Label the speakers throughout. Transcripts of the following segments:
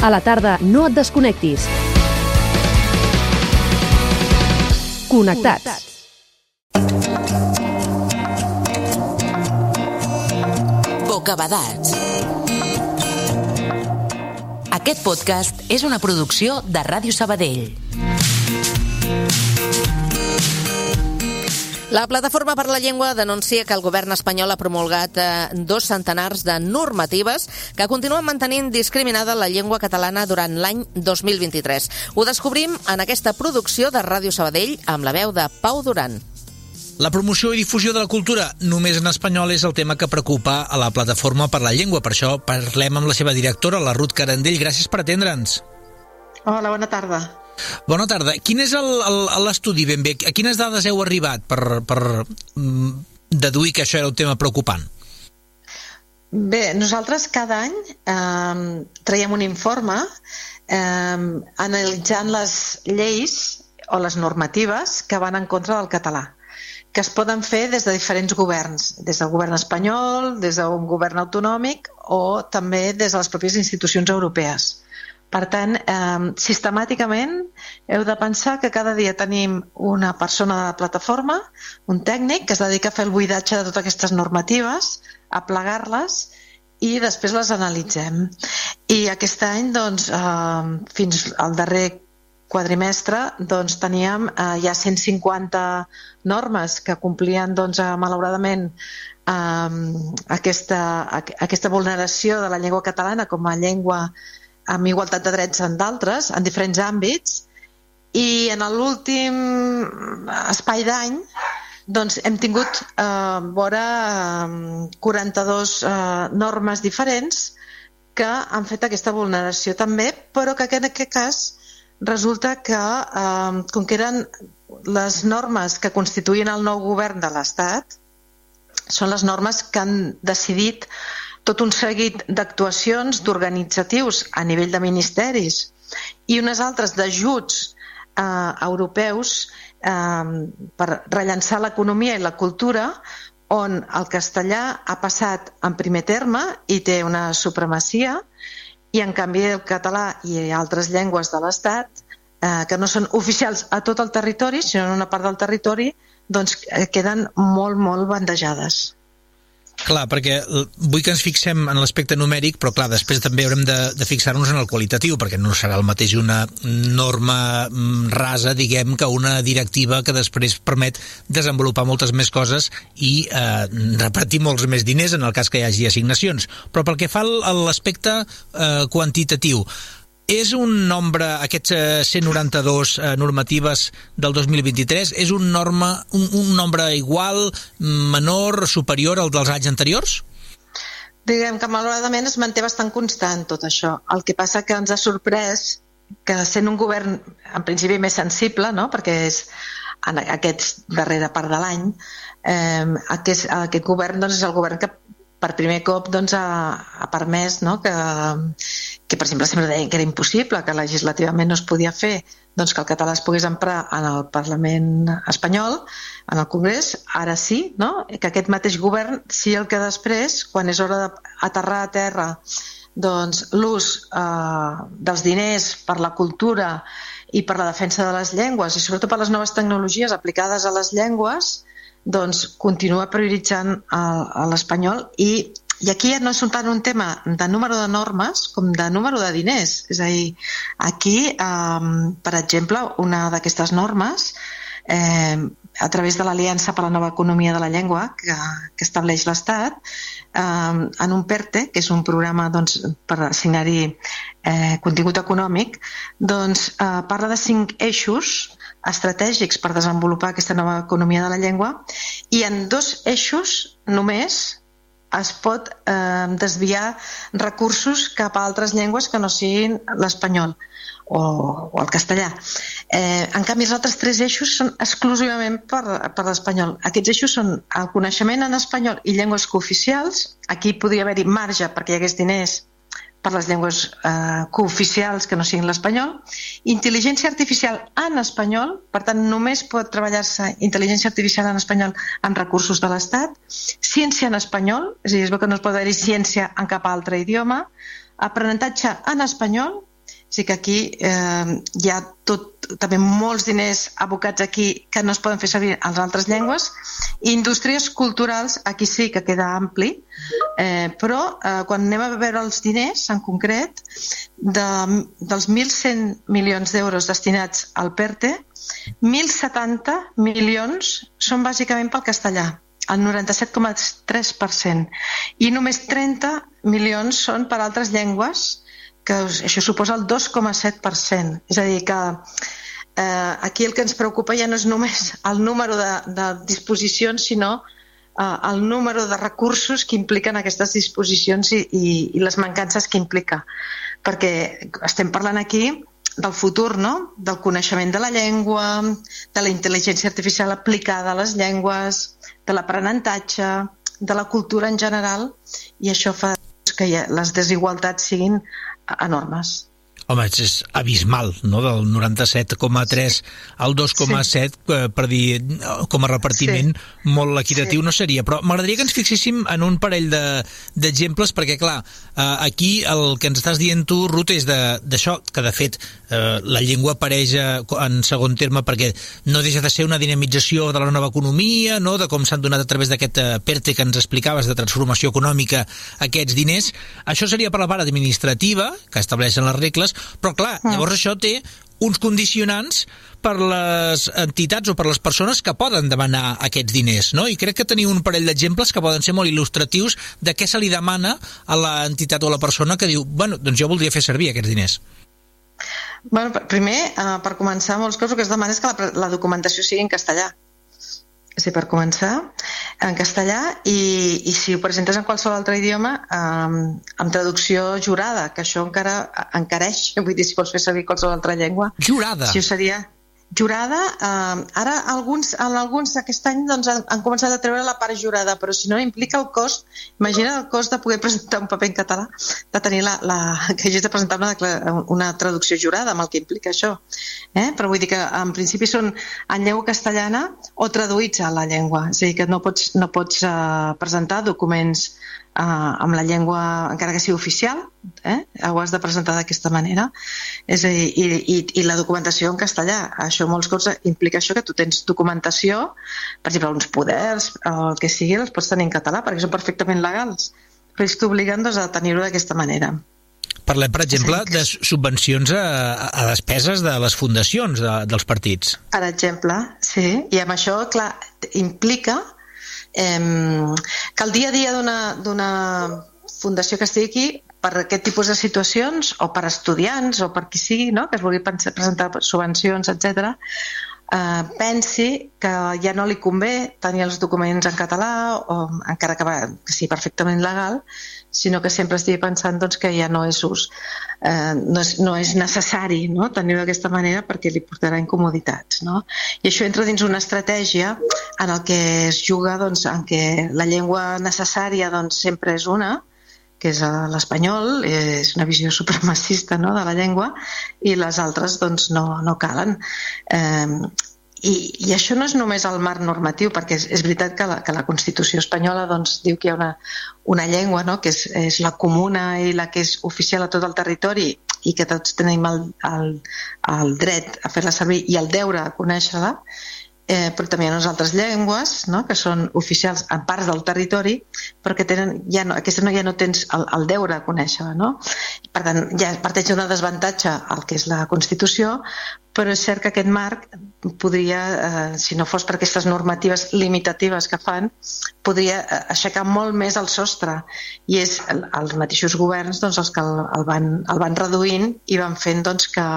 Speaker 1: A la tarda no et desconnectis. Connectats.
Speaker 2: Bocabadats. Aquest podcast és una producció de Ràdio Sabadell. La Plataforma per la Llengua denuncia que el govern espanyol ha promulgat eh, dos centenars de normatives que continuen mantenint discriminada la llengua catalana durant l'any 2023. Ho descobrim en aquesta producció de Ràdio Sabadell amb la veu de Pau Duran.
Speaker 3: La promoció i difusió de la cultura només en espanyol és el tema que preocupa a la Plataforma per la Llengua. Per això parlem amb la seva directora, la Ruth Carandell. Gràcies per atendre'ns.
Speaker 4: Hola, bona tarda.
Speaker 3: Bona tarda. Quin és l'estudi ben bé? A quines dades heu arribat per, per mm, deduir que això era un tema preocupant?
Speaker 4: Bé, nosaltres cada any eh, traiem un informe eh, analitzant les lleis o les normatives que van en contra del català que es poden fer des de diferents governs, des del govern espanyol, des d'un govern autonòmic o també des de les pròpies institucions europees. Per tant, eh, sistemàticament heu de pensar que cada dia tenim una persona de la plataforma, un tècnic, que es dedica a fer el buidatge de totes aquestes normatives, a plegar-les i després les analitzem. I aquest any, doncs, eh, fins al darrer quadrimestre doncs, teníem eh, ja 150 normes que complien doncs, eh, malauradament eh, aquesta, aquesta vulneració de la llengua catalana com a llengua amb igualtat de drets en d'altres, en diferents àmbits, i en l'últim espai d'any doncs hem tingut eh, vora eh, 42 eh, normes diferents que han fet aquesta vulneració també, però que en aquest cas resulta que, eh, com que eren les normes que constituïen el nou govern de l'Estat, són les normes que han decidit tot un seguit d'actuacions d'organitzatius a nivell de ministeris i unes altres d'ajuts eh, europeus eh, per rellençar l'economia i la cultura on el castellà ha passat en primer terme i té una supremacia i en canvi el català i altres llengües de l'Estat eh, que no són oficials a tot el territori sinó en una part del territori doncs eh, queden molt molt bandejades.
Speaker 3: Clar, perquè vull que ens fixem en l'aspecte numèric, però clar, després també haurem de, de fixar-nos en el qualitatiu, perquè no serà el mateix una norma mm, rasa, diguem, que una directiva que després permet desenvolupar moltes més coses i eh, repartir molts més diners en el cas que hi hagi assignacions. Però pel que fa a l'aspecte eh, quantitatiu, és un nombre, aquests 192 eh, normatives del 2023, és un, norma, un, un nombre igual, menor, superior al dels anys anteriors?
Speaker 4: Diguem que malauradament es manté bastant constant tot això. El que passa que ens ha sorprès que sent un govern en principi més sensible, no? perquè és en aquest darrera part de l'any, eh, aquest, aquest govern doncs, és el govern que per primer cop doncs, ha, ha permès no, que, que, per exemple, sempre deien que era impossible, que legislativament no es podia fer, doncs que el català es pogués emprar en el Parlament espanyol, en el Congrés, ara sí, no? que aquest mateix govern sí el que després, quan és hora d'aterrar a terra doncs, l'ús eh, dels diners per la cultura i per la defensa de les llengües i sobretot per les noves tecnologies aplicades a les llengües, doncs continua prioritzant l'espanyol i, i aquí no és tant un tema de número de normes com de número de diners. És a dir, aquí, eh, per exemple, una d'aquestes normes eh, a través de l'Aliança per la Nova Economia de la Llengua que, que estableix l'Estat eh, en un PERTE, que és un programa doncs, per assignar-hi eh, contingut econòmic, doncs, eh, parla de cinc eixos estratègics per desenvolupar aquesta nova economia de la llengua i en dos eixos només es pot eh, desviar recursos cap a altres llengües que no siguin l'espanyol o, o el castellà. Eh, en canvi, els altres tres eixos són exclusivament per, per l'espanyol. Aquests eixos són el coneixement en espanyol i llengües cooficials. Aquí podria haver-hi marge perquè hi hagués diners per les llengües eh, cooficials que no siguin l'espanyol, intel·ligència artificial en espanyol, per tant només pot treballar-se intel·ligència artificial en espanyol amb recursos de l'Estat, ciència en espanyol, és a dir, es veu que no es pot haver-hi ciència en cap altre idioma, aprenentatge en espanyol sí que aquí eh, hi ha tot, també molts diners abocats aquí que no es poden fer servir en les altres llengües. Indústries culturals, aquí sí que queda ampli, eh, però eh, quan anem a veure els diners en concret, de, dels 1.100 milions d'euros destinats al PERTE, 1.070 milions són bàsicament pel castellà, el 97,3%, i només 30 milions són per altres llengües, que això suposa el 2,7%. És a dir, que eh, aquí el que ens preocupa ja no és només el número de, de disposicions, sinó eh, el número de recursos que impliquen aquestes disposicions i, i, i les mancances que implica. Perquè estem parlant aquí del futur, no? del coneixement de la llengua, de la intel·ligència artificial aplicada a les llengües, de l'aprenentatge, de la cultura en general, i això fa que les desigualtats siguin a normas.
Speaker 3: Home, és abismal, no?, del 97,3 al 2,7 sí. Eh, per dir, com a repartiment sí. molt equitatiu sí. no seria, però m'agradaria que ens fixéssim en un parell d'exemples, de, perquè, clar, eh, aquí el que ens estàs dient tu, Ruth, és d'això, que de fet eh, la llengua apareix en segon terme perquè no deixa de ser una dinamització de la nova economia, no?, de com s'han donat a través d'aquest PERTE que ens explicaves de transformació econòmica aquests diners. Això seria per la part administrativa, que estableixen les regles, però clar, ah. llavors això té uns condicionants per les entitats o per les persones que poden demanar aquests diners, no? I crec que teniu un parell d'exemples que poden ser molt il·lustratius de què se li demana a l'entitat o a la persona que diu, bueno, doncs jo voldria fer servir aquests diners.
Speaker 4: Bueno, primer, eh, per començar, molts casos el que es demana és que la, la documentació sigui en castellà sí, per començar, en castellà i, i si ho presentes en qualsevol altre idioma um, amb traducció jurada, que això encara encareix, vull dir, si vols fer servir qualsevol altra llengua.
Speaker 3: Jurada?
Speaker 4: Si seria jurada, eh, ara alguns, alguns aquest any doncs, han, han començat a treure la part jurada, però si no implica el cost, imagina el cost de poder presentar un paper en català, de tenir la, la, que hagis de presentar una, una traducció jurada amb el que implica això. Eh? Però vull dir que en principi són en llengua castellana o traduïts a la llengua, és a dir, que no pots, no pots uh, presentar documents eh, amb la llengua, encara que sigui oficial, eh? ho has de presentar d'aquesta manera. És a dir, i, i, i la documentació en castellà. Això molts cops implica això que tu tens documentació, per exemple, uns poders, el que sigui, els pots tenir en català, perquè són perfectament legals. Però ells t'obliguen doncs, a tenir-ho d'aquesta manera.
Speaker 3: Parlem, per exemple, de subvencions a, a despeses de les fundacions de, dels partits.
Speaker 4: Per exemple, sí. I amb això, clar, implica eh, que el dia a dia d'una fundació que estigui aquí per aquest tipus de situacions o per estudiants o per qui sigui no? que es vulgui presentar subvencions, etc eh, pensi que ja no li convé tenir els documents en català o encara que, va, que sigui perfectament legal, sinó que sempre estigui pensant doncs, que ja no és ús, eh, no, és, no és necessari no? tenir-ho d'aquesta manera perquè li portarà incomoditats. No? I això entra dins una estratègia en el que es juga doncs, en què la llengua necessària doncs, sempre és una, que és l'espanyol, és una visió supremacista no, de la llengua, i les altres doncs, no, no calen. Eh, i, I això no és només el marc normatiu, perquè és, és veritat que la, que la Constitució espanyola doncs, diu que hi ha una, una llengua no? que és, és la comuna i la que és oficial a tot el territori i que tots tenim el, el, el dret a fer-la servir i el deure a conèixer-la, eh, però també hi ha unes altres llengües no? que són oficials en parts del territori però que tenen, ja no, aquesta no, ja no tens el, el deure a conèixer no? per tant ja parteix d'un desavantatge el que és la Constitució però és cert que aquest marc podria, eh, si no fos per aquestes normatives limitatives que fan, podria eh, aixecar molt més el sostre i és els mateixos governs doncs, els que el, el, van, el van reduint i van fent doncs, que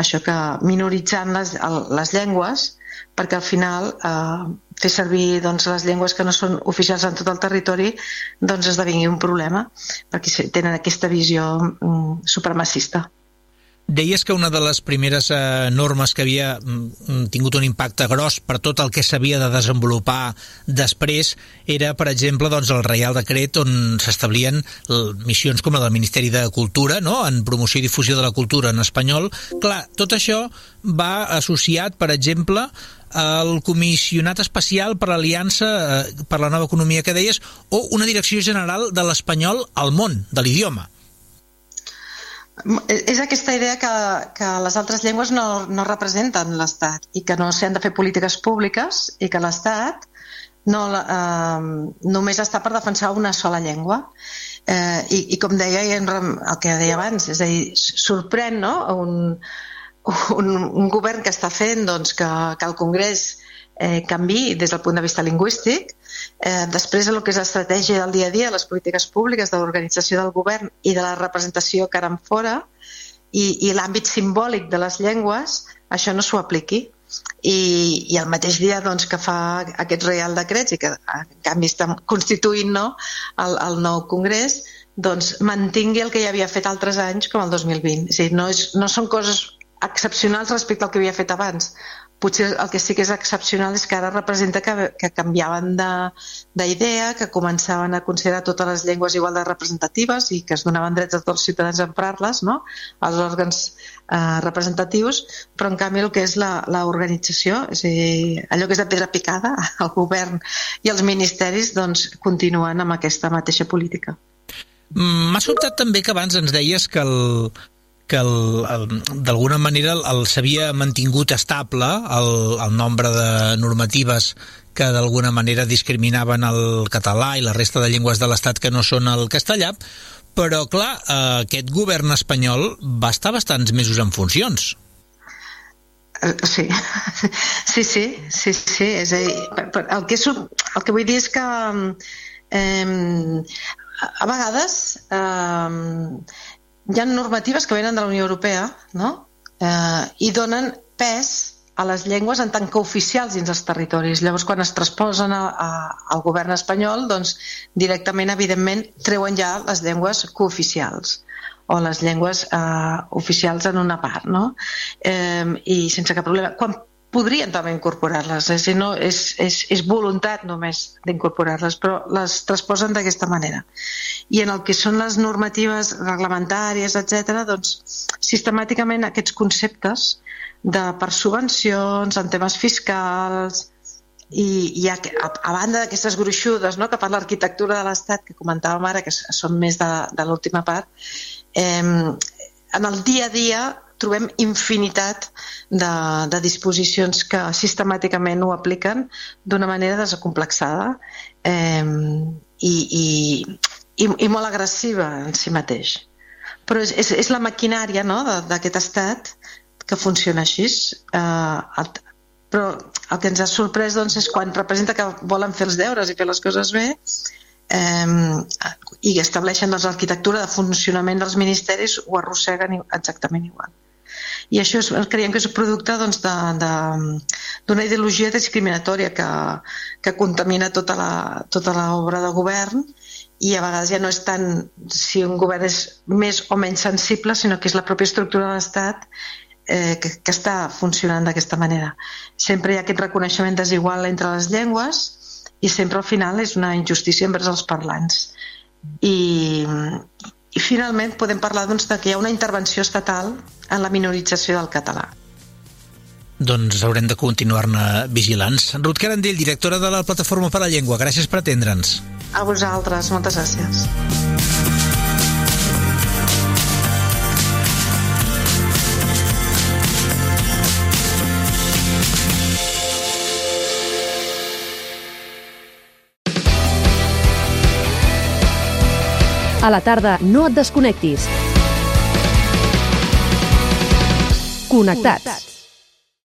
Speaker 4: això que minoritzant les, el, les llengües perquè al final eh, fer servir doncs, les llengües que no són oficials en tot el territori doncs esdevingui un problema perquè tenen aquesta visió mm, supremacista.
Speaker 3: Deies que una de les primeres eh, normes que havia mm, tingut un impacte gros per tot el que s'havia de desenvolupar després era, per exemple, doncs, el Reial Decret on s'establien missions com la del Ministeri de Cultura, no?, en promoció i difusió de la cultura en espanyol. Clar, tot això va associat, per exemple, el comissionat especial per l'Aliança eh, per la Nova Economia que deies, o una direcció general de l'espanyol al món, de l'idioma.
Speaker 4: És aquesta idea que, que les altres llengües no, no representen l'Estat i que no s'han de fer polítiques públiques i que l'Estat no, eh, només està per defensar una sola llengua. Eh, i, I com deia el que deia abans, és a dir, sorprèn no? un, un, un govern que està fent doncs, que, que el Congrés eh, canvi des del punt de vista lingüístic. Eh, després, el que és l'estratègia del dia a dia, les polítiques públiques, de l'organització del govern i de la representació cara en fora i, i l'àmbit simbòlic de les llengües, això no s'ho apliqui. I, i el mateix dia doncs, que fa aquests reial decrets i que en canvi està constituint no, el, el nou Congrés, doncs mantingui el que ja havia fet altres anys com el 2020. És dir, no, és, no són coses excepcionals respecte al que havia fet abans potser el que sí que és excepcional és que ara representa que, que canviaven d'idea, que començaven a considerar totes les llengües igual de representatives i que es donaven drets a tots els ciutadans a emprar-les, no? als òrgans eh, representatius, però en canvi el que és l'organització, és a dir, allò que és de pedra picada, el govern i els ministeris, doncs continuen amb aquesta mateixa política.
Speaker 3: M'ha sobtat també que abans ens deies que el, que d'alguna manera el, s'havia mantingut estable el, el nombre de normatives que d'alguna manera discriminaven el català i la resta de llengües de l'Estat que no són el castellà, però clar, eh, aquest govern espanyol va estar bastants mesos en funcions.
Speaker 4: Eh, sí, sí, sí, sí, sí. És a dir, el, que el que vull dir és que eh, a vegades eh, hi ha normatives que venen de la Unió Europea no? eh, i donen pes a les llengües en tant que oficials dins els territoris. Llavors, quan es transposen a, a, al govern espanyol, doncs directament, evidentment, treuen ja les llengües cooficials o les llengües eh, oficials en una part, no? Eh, I sense cap problema. Quan podrien també incorporar-les, és, no, és, és, és voluntat només d'incorporar-les, però les transposen d'aquesta manera. I en el que són les normatives reglamentàries, etc., doncs sistemàticament aquests conceptes de per subvencions, en temes fiscals, i, i a, a, banda d'aquestes gruixudes no, que per l'arquitectura de l'Estat que comentàvem ara, que són més de, de l'última part, eh, en el dia a dia trobem infinitat de, de disposicions que sistemàticament ho apliquen d'una manera desacomplexada eh, i, i, i, i molt agressiva en si mateix. Però és, és, és la maquinària no, d'aquest estat que funciona així. Eh, el, però el que ens ha sorprès doncs, és quan representa que volen fer els deures i fer les coses bé eh, i estableixen doncs, l'arquitectura de funcionament dels ministeris ho arrosseguen exactament igual i això és, creiem que és producte doncs, d'una doncs, ideologia discriminatòria que, que contamina tota tota l'obra de govern i a vegades ja no és tant si un govern és més o menys sensible, sinó que és la pròpia estructura de l'Estat eh, que, que està funcionant d'aquesta manera. Sempre hi ha aquest reconeixement desigual entre les llengües i sempre al final és una injustícia envers els parlants. I, i finalment podem parlar doncs, de que hi ha una intervenció estatal en la minorització del català.
Speaker 3: Doncs haurem de continuar-ne vigilants. Ruth Carandell, directora de la Plataforma per la Llengua, gràcies per atendre'ns.
Speaker 4: A vosaltres, moltes gràcies.
Speaker 1: A la tarda no et desconnectis. Connectats.